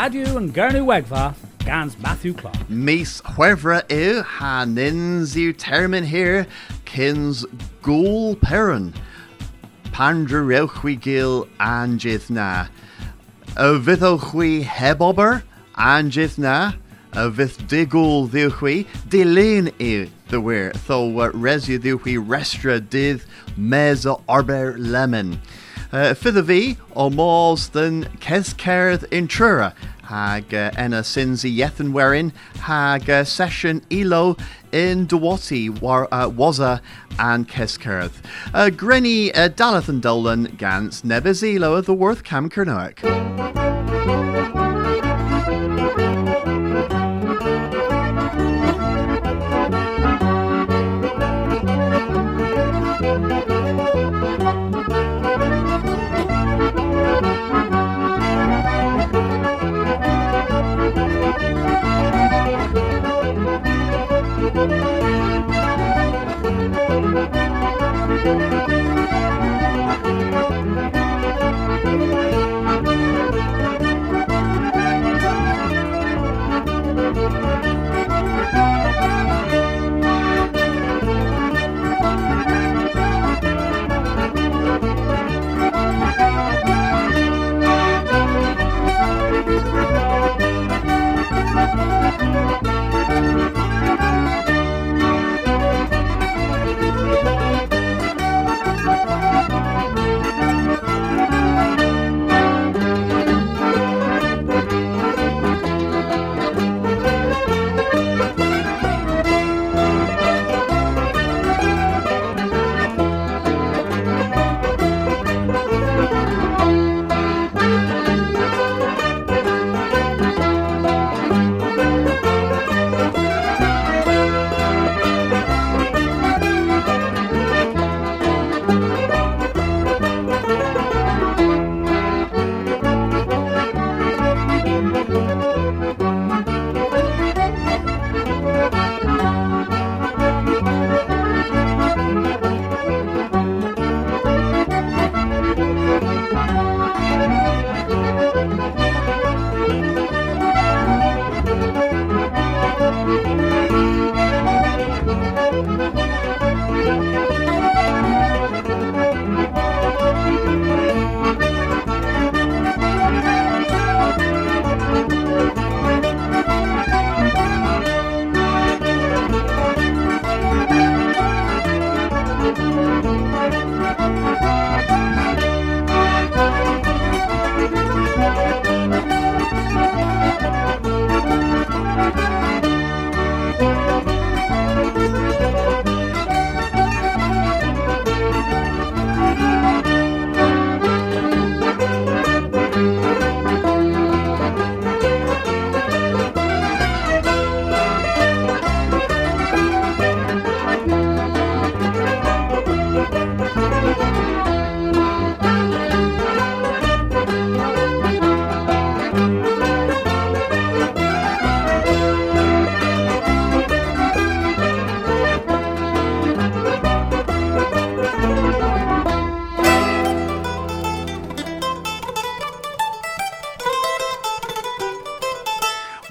Radio and Gernu Wegva, Gans Matthew Clark. Mis huevra eu ha nins you termin here, kins gul peron. Pandra rewchwi gil anjith na. A vithochwi hebober anjith na. A vith digul ddiwchwi dilyn i the weir. Tho resu ddiwchwi restra dydd meza arber lemon. Uh, Fydd fi o mors than Keskerth intrura hag uh, enna sinzi yethan werin hag uh, session ilo in Dawati war, uh, waza and Keskerth. Uh, Grenny uh, Dalathan Dolan gans ilo the worth Cam Kernoek.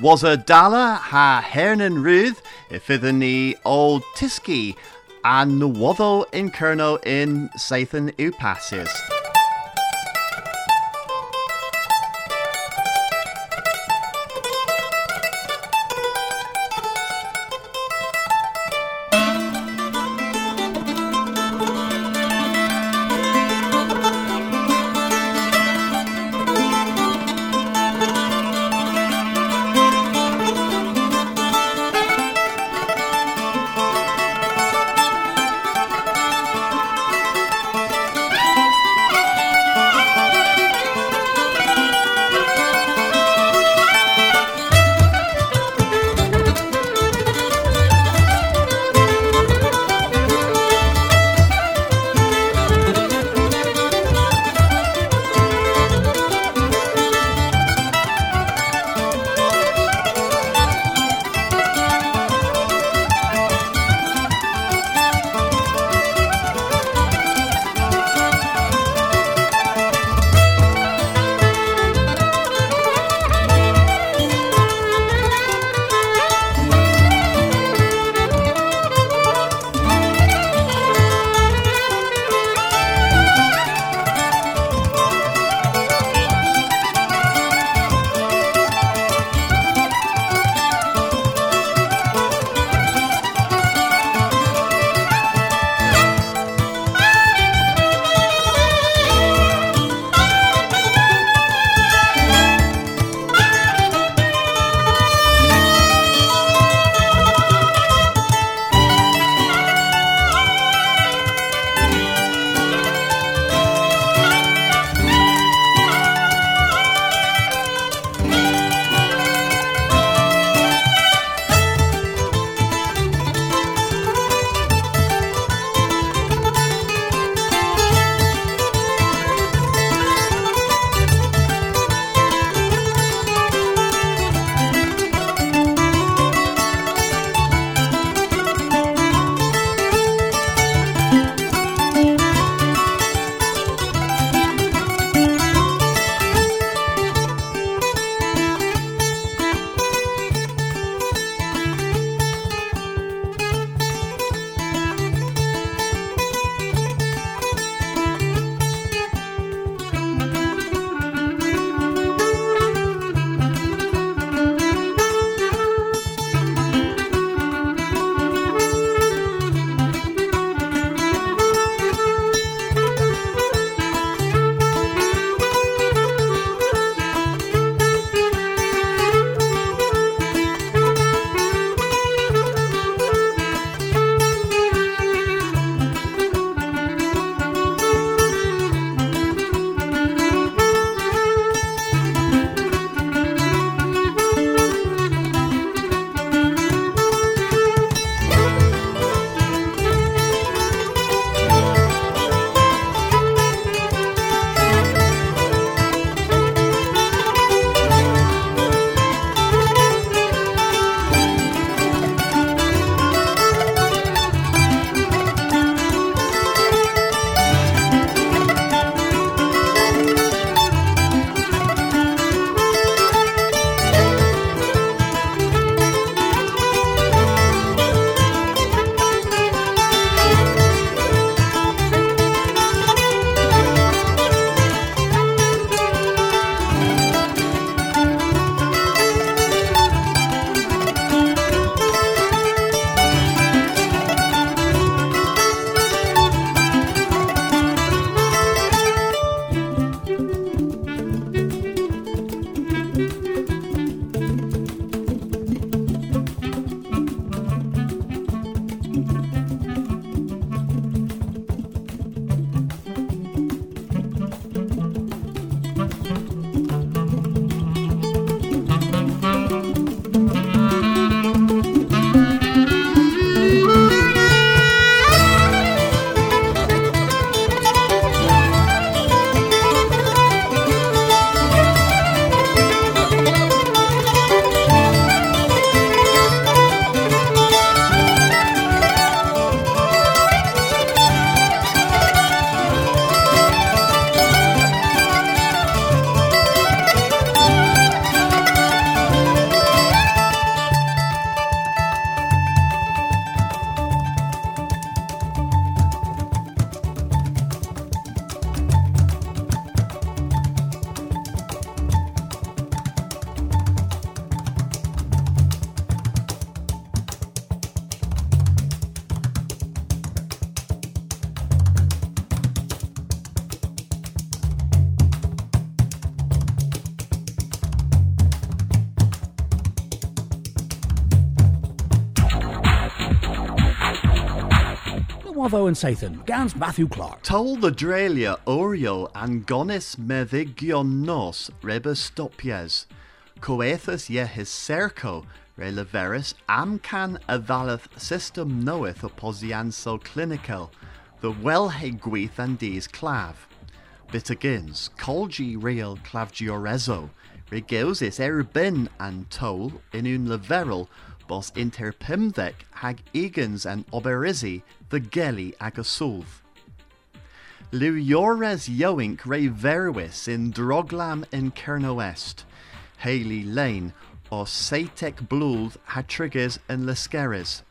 Was a dala ha hernan ruth ifithani old tiski and nuwotho in kerno in Sathan upasis. Wavo and Sathan, Gans Matthew Clark. Tol the Drelia Oriel and Gonis Medhigion Nos Rebus Stopies. Coethus ye his cerco, releveris amcan avaleth system knoweth opposianso clinical, the well he gweeth and these clav. Bit agains, colgi real clavgiorezo, regeusis erbin and tol in un leverel, bos inter pimdec hag egans and oberizi the geli ag a yoink verwis in droglam in Kernoest, Haley Lane, or Satek Bluld hatriges in Leskeres.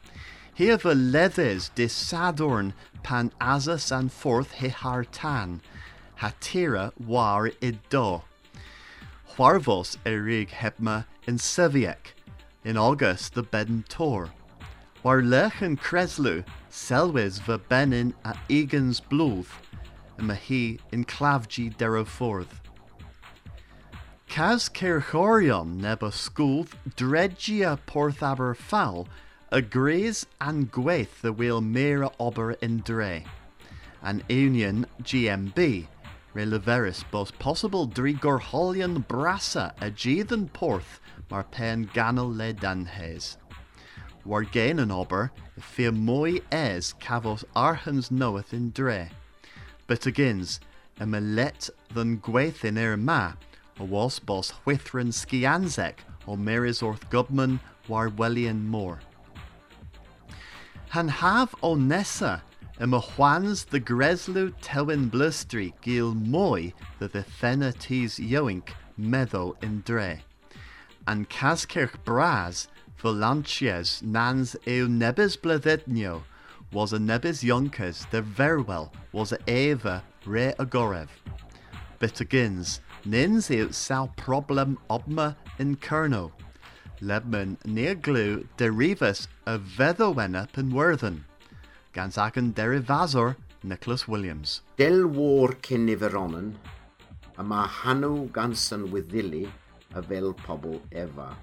Here the leathers dis Sadorn pan azas and forth he hartan, hatira war id do. Huarvos erig hepma in Seviek, in August the beden tor. War lech en Kreslu, selwes ve benin a egans blúth, y mahi in clavgi deroforth. Cas Kirchorion nebo sgwlf dregia porthaber fal, agrees and gwaith the wheel mera ober in dre. An union GMB, releveris bos possible holian brassa a jeathen porth mar pen ganel le danhes. War gain an ober, fe moi es cavos arhans knoweth in dre. But agains, a melet than gwaith in er ma, a was bos whithran skianzek o meris orth gubman war wellian more. Han have o nessa, im the Greslu tewin blustri gil moi the the fenna tis yoink in dre. An Kaskirch bras volanties nans eu nebis bledetnio was a nebis yonkers the verwell was a eva re agorev. Bit agins, nins eu sal problem obma in kerno. Lebman near glue derivus a vedowena penwerthen. Gansaken derivazor Nicholas Williams. Del war kinniveronen, a ma hanu gansan a vel pobl eva.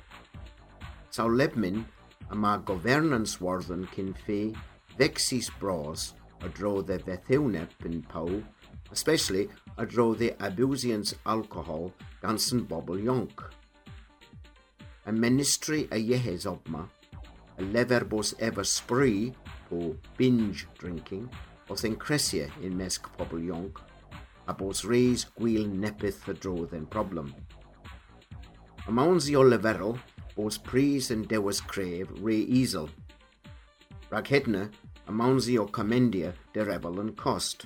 Sau lebmin a ma governance warden kin fe vexis bros a dro the vethiwne pin pau, especially a dro the abusians alcohol gansan bobble yonk. A ministry a yehes obma, a lever bos ever spree po binge drinking, os en cresia in mesk pobl yonk, a bos reis gwil nepith a dro den problem. A maunsi o leverel, bos pris and dewas crave re easel. Rag hedna, a maunsi o commendia de rebel and cost.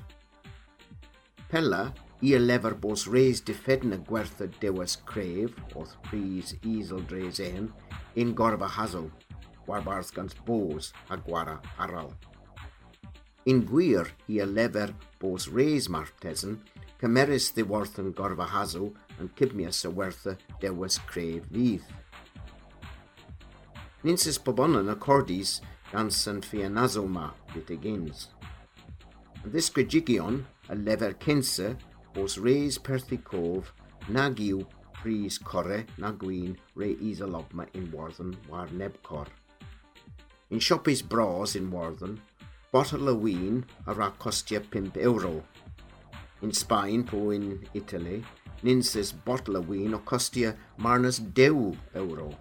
Pella, i a lever bos reis defedna gwertha dewas crave, oth pris easel dres ehem, in gorva hazel, warbars gans bos a gwara haral. In gwir i a lever bos reis martesen, cymerus the worth yn gorfa hasw yn cybmias y wertha dewas cref fydd. Ninsys bobonan a cordis gans yn fianazol ma bit agins. This grigigion, a lever kense, bos reis perthi cof, nag yw pris core na gwyn re isalobma in Warthen war nebcor. In Shoppies bras in Warthen, bottle o wyn a ra costia 5 euro. In Spain po in Italy, ninsis bottle o wyn o costia marnas 10 euro.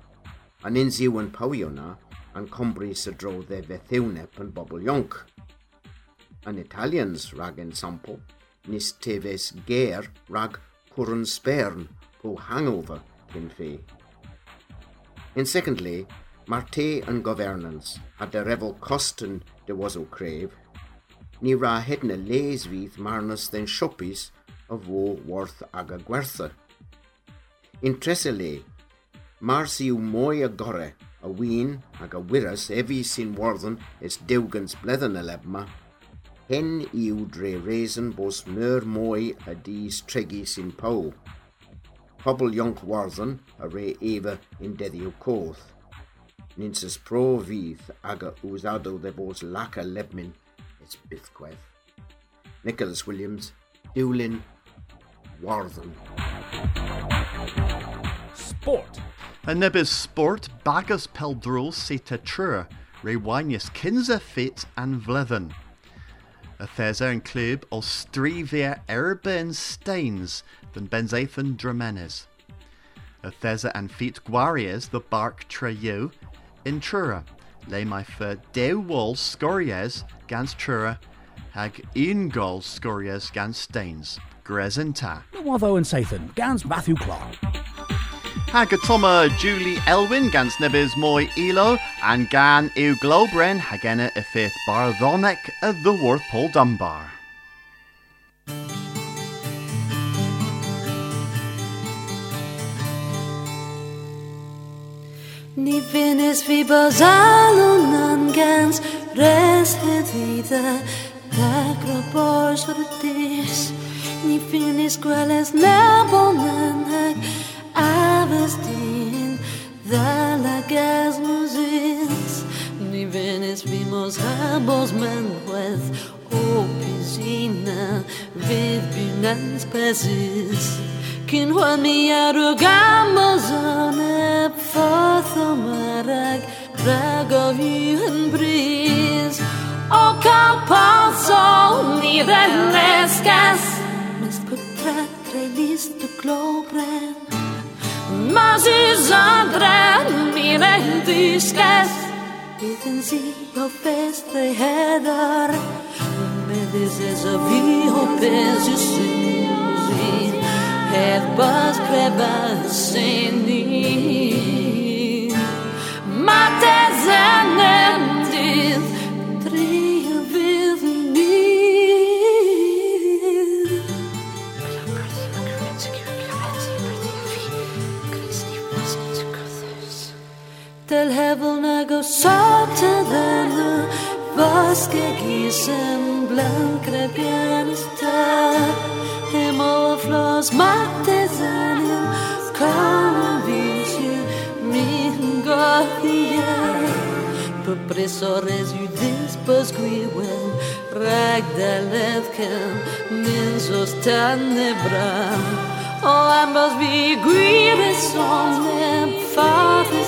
A nins yw yn pawio na, an combri sa dro dde fethiwnep yn bobl ionc. An Italians rag en sample, nis teves ger rag currun spern po hangover cyn fe. In secondly, Marte and governance had the revel costen de was o crave, ni ra hedna les vydd marnus den siopis of wo worth aga gwertha. In tresele, mars yw mwy a gore a wyn ag a wiras efi sy'n warddon es dewgans bledden y lebma, hen yw dre reason bos myr mwy a dis tregi sy'n pau. Pobl ionc warddon a re efa in deddio coth. Ninsys pro fydd ag a usado de bos laca lebmin es bythgwedd. Nicholas Williams, Dewlin, Warddon. Sport. A nebis sport bagus peldrol se te trur, kinza fit and vleven. A thesa yn clwb o strifia erbyn steins than Benzathan Dramenes. A thesa and feet guarias the bark treyu in Trura. Le mai fer dew wall scories gans Trura hag un gol scories gans steins. Grezin ta. Nawatho and Sathan, Gans Matthew Clark. Hag y Toma Julie Elwyn gans nebys mwy ilo and gan yw globren hag enna y ffith barddonec y Paul Dunbar. Ni vi bazalunan gans res Ni nabonan hag avestin Dalagas musins Ni finnes vimos habos men with Opisina vid bynans pesis Cyn hwan mi arwgamos yn y ffordd o marag Rag o fi yn bris O pasol ni rennesgas Mes putra trelis du globren Mas is andren mi rendysgas Byddyn si o fest ei heddar Meddys es o fi o bes i sy'n Het creva sin ni Maar det zijn Del hevel na go sote den Vaske gisen blankre pianista Hemel flos mates anem Convinci min gohia Pe presores judis pos gwiwen Rag da levken min sos tanebra O oh, ambos vi gwire son nem Father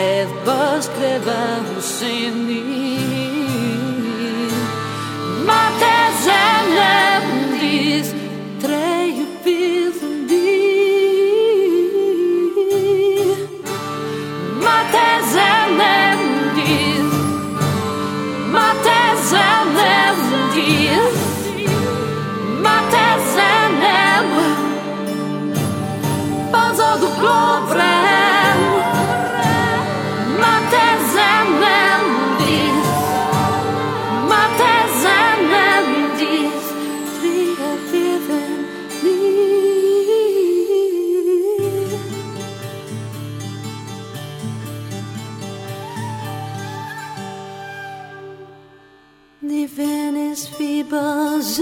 Herbas crevados en mí. Mates en er ebris, treio pizundi. Mates en er ebris, mates nem ebris, er mates en ebris. Panzo do globo. Ni venis fi Nivenes fibas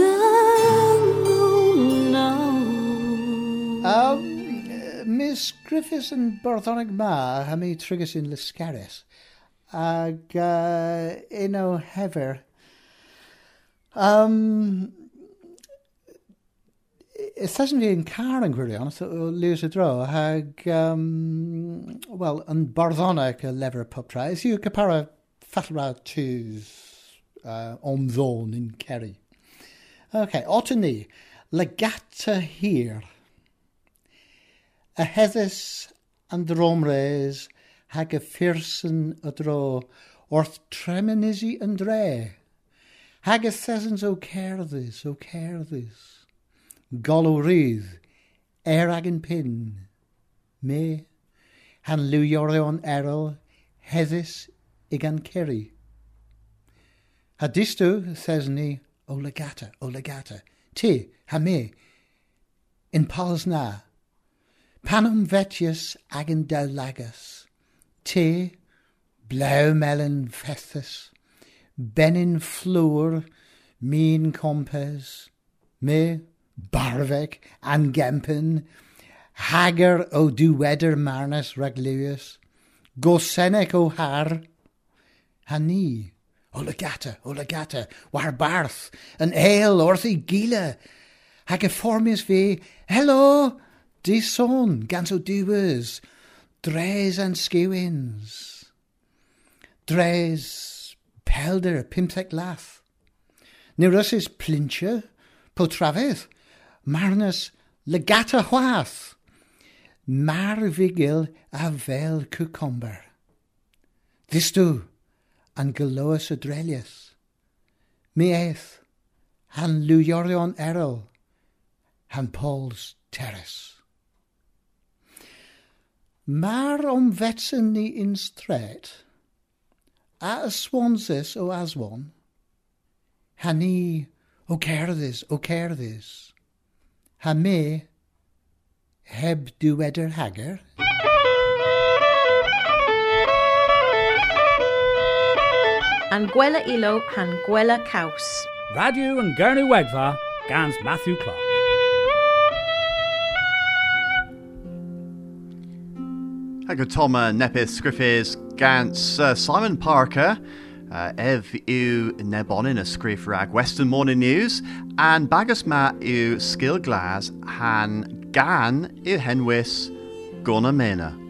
Um, Miss Griffiths yn Borthonig Ma, hami trigus yn Lysgaris. Ag uh, un o hefer. Um, Ystasyn fi yn car yn gwirion, o Lewis y dro, ag, um, wel, yn barddonau y lefer y pop tra. is yw capara ffallra tŵs. Uh, om ddôn yn Kerry. OK, ot ni, legata hir. A heddys and dromres hag y ffyrson y dro wrth tremenisi yn dre. Haggis sessions o cerdys, o cerdys. Golw rydd, er ag yn pin. Me, han liwiorion erol, heddys ig an kerry. Hadisto says ni o legata, o legata. Ti, ha me, in pals na. Panum vetius yn lagus. Ti, blew melon fethus. Benin flŵr, mîn compes. Me, barfec, angempyn. Hager o diwedr marnes raglywius. Gosenec o har. Ha ni. Legata, o legata, war barth, an ale orthi gila. Hag y fformius fi, hello, di son, gans o duwers, dres and skewins. Dres, pelder, pimsec lath. Neurosis plincher, potrafydd, marnus legata hwath. Mar vigil a cucumber. Ddistw, an galoas adrelius. Mi eith, han lwyorion erol, han Paul's terrace. Mar om vetsen ni in stret, a swansis o aswan, han ni o cerdys, o cerdys, ha me heb dyweder hager. An gwela ilo han gwela caws. Radio and Gurney Wegva, Gans Matthew Clark. Ag Toma nepis scriffis gans uh, Simon Parker, uh, ev yw nebonin y scriff rag Western Morning News, and bagus ma yw skill glas han gan yw henwys gona mena.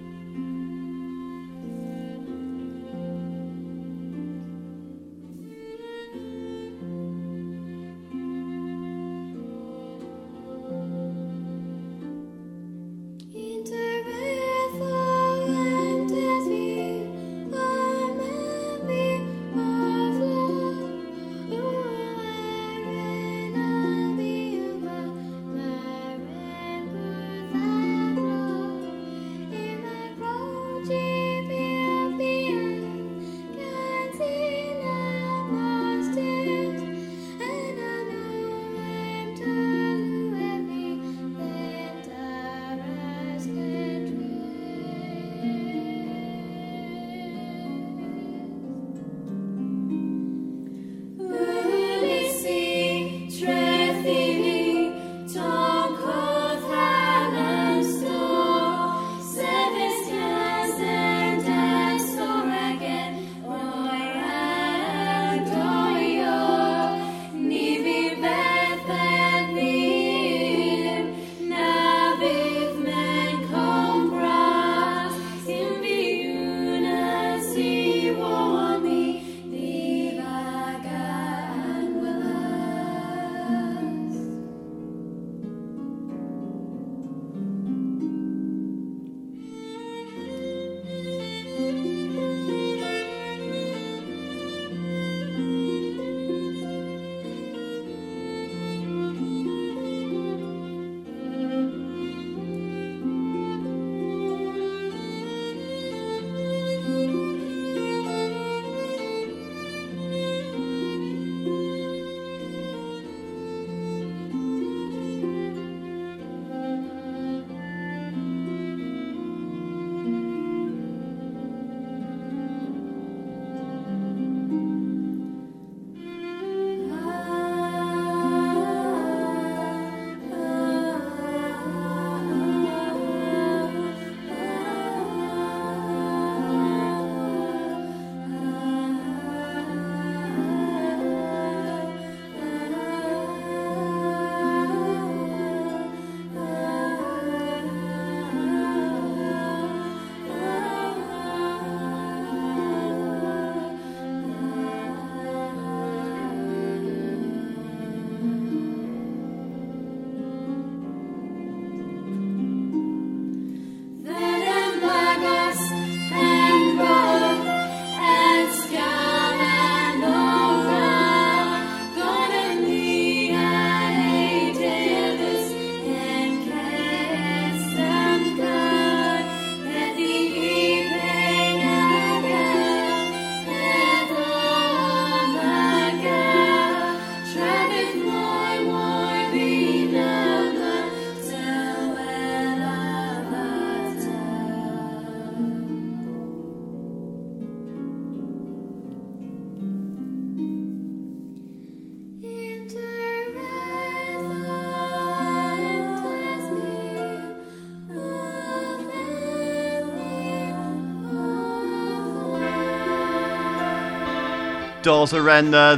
Dos a ren uh,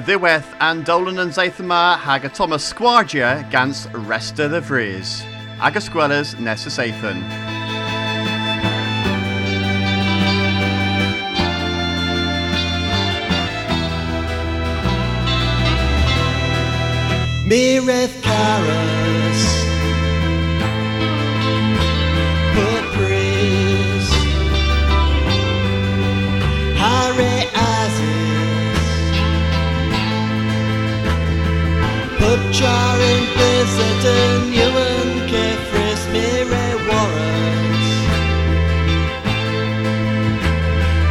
and dolan yn zeith yma hag y Thomas Sgwardia gans resta the Fries. Ag ysgwelys nes y. Mireth Pupcharin Bizzaton Ewan Kefris Mire Warrens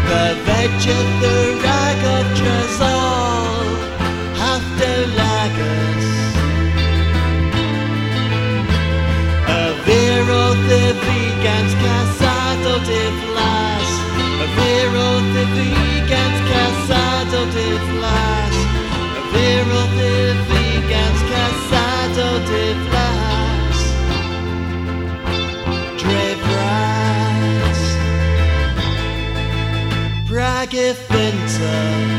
The Vegeth the Rag of Tresol Haftolagus Vero the vegans casado de flas Vero the vegans casado de Bragifinta Diane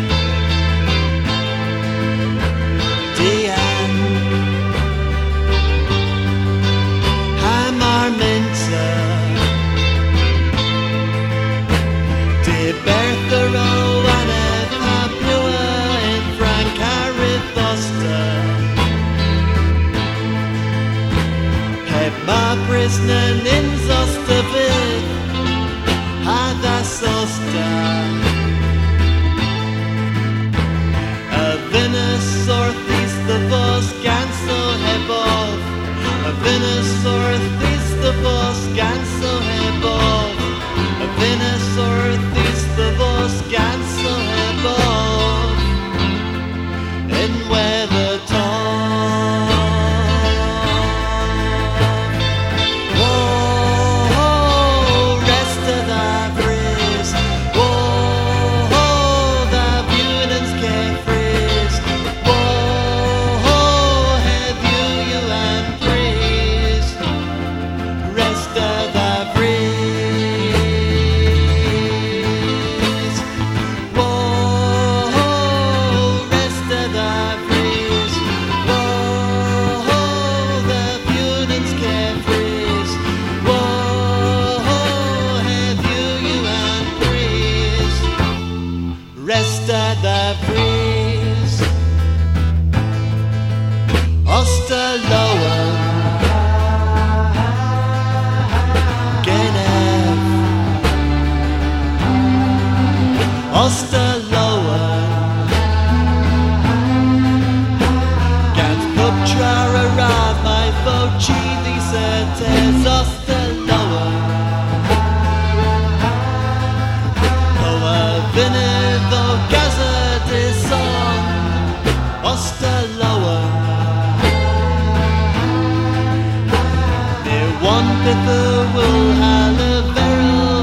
One pither will have a veril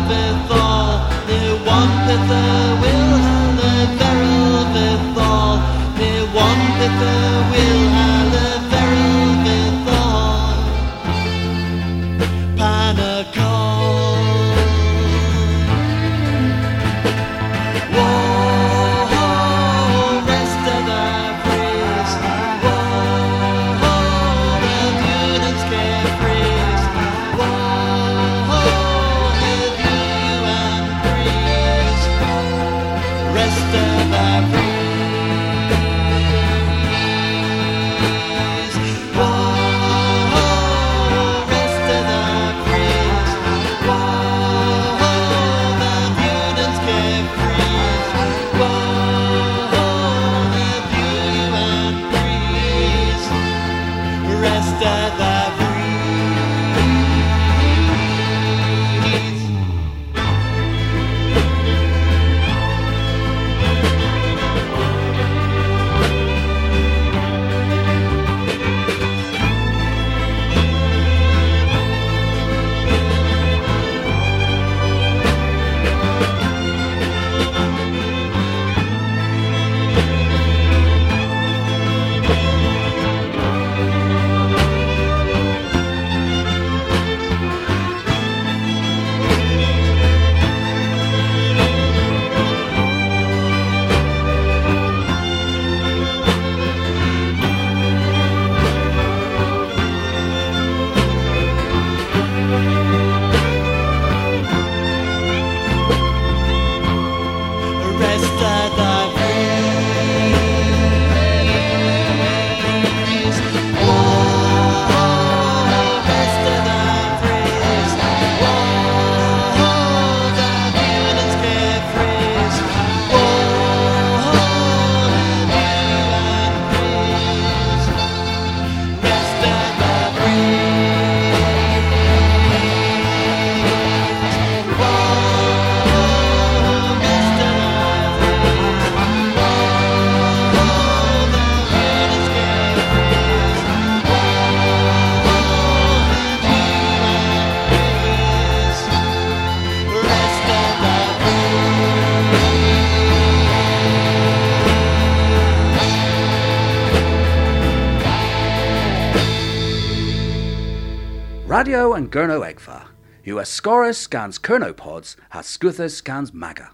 one pither will have a veril bethal. Near one pither and Gurno Egfa. US Scorus scans Kernopods, has Scuthus scans Maga.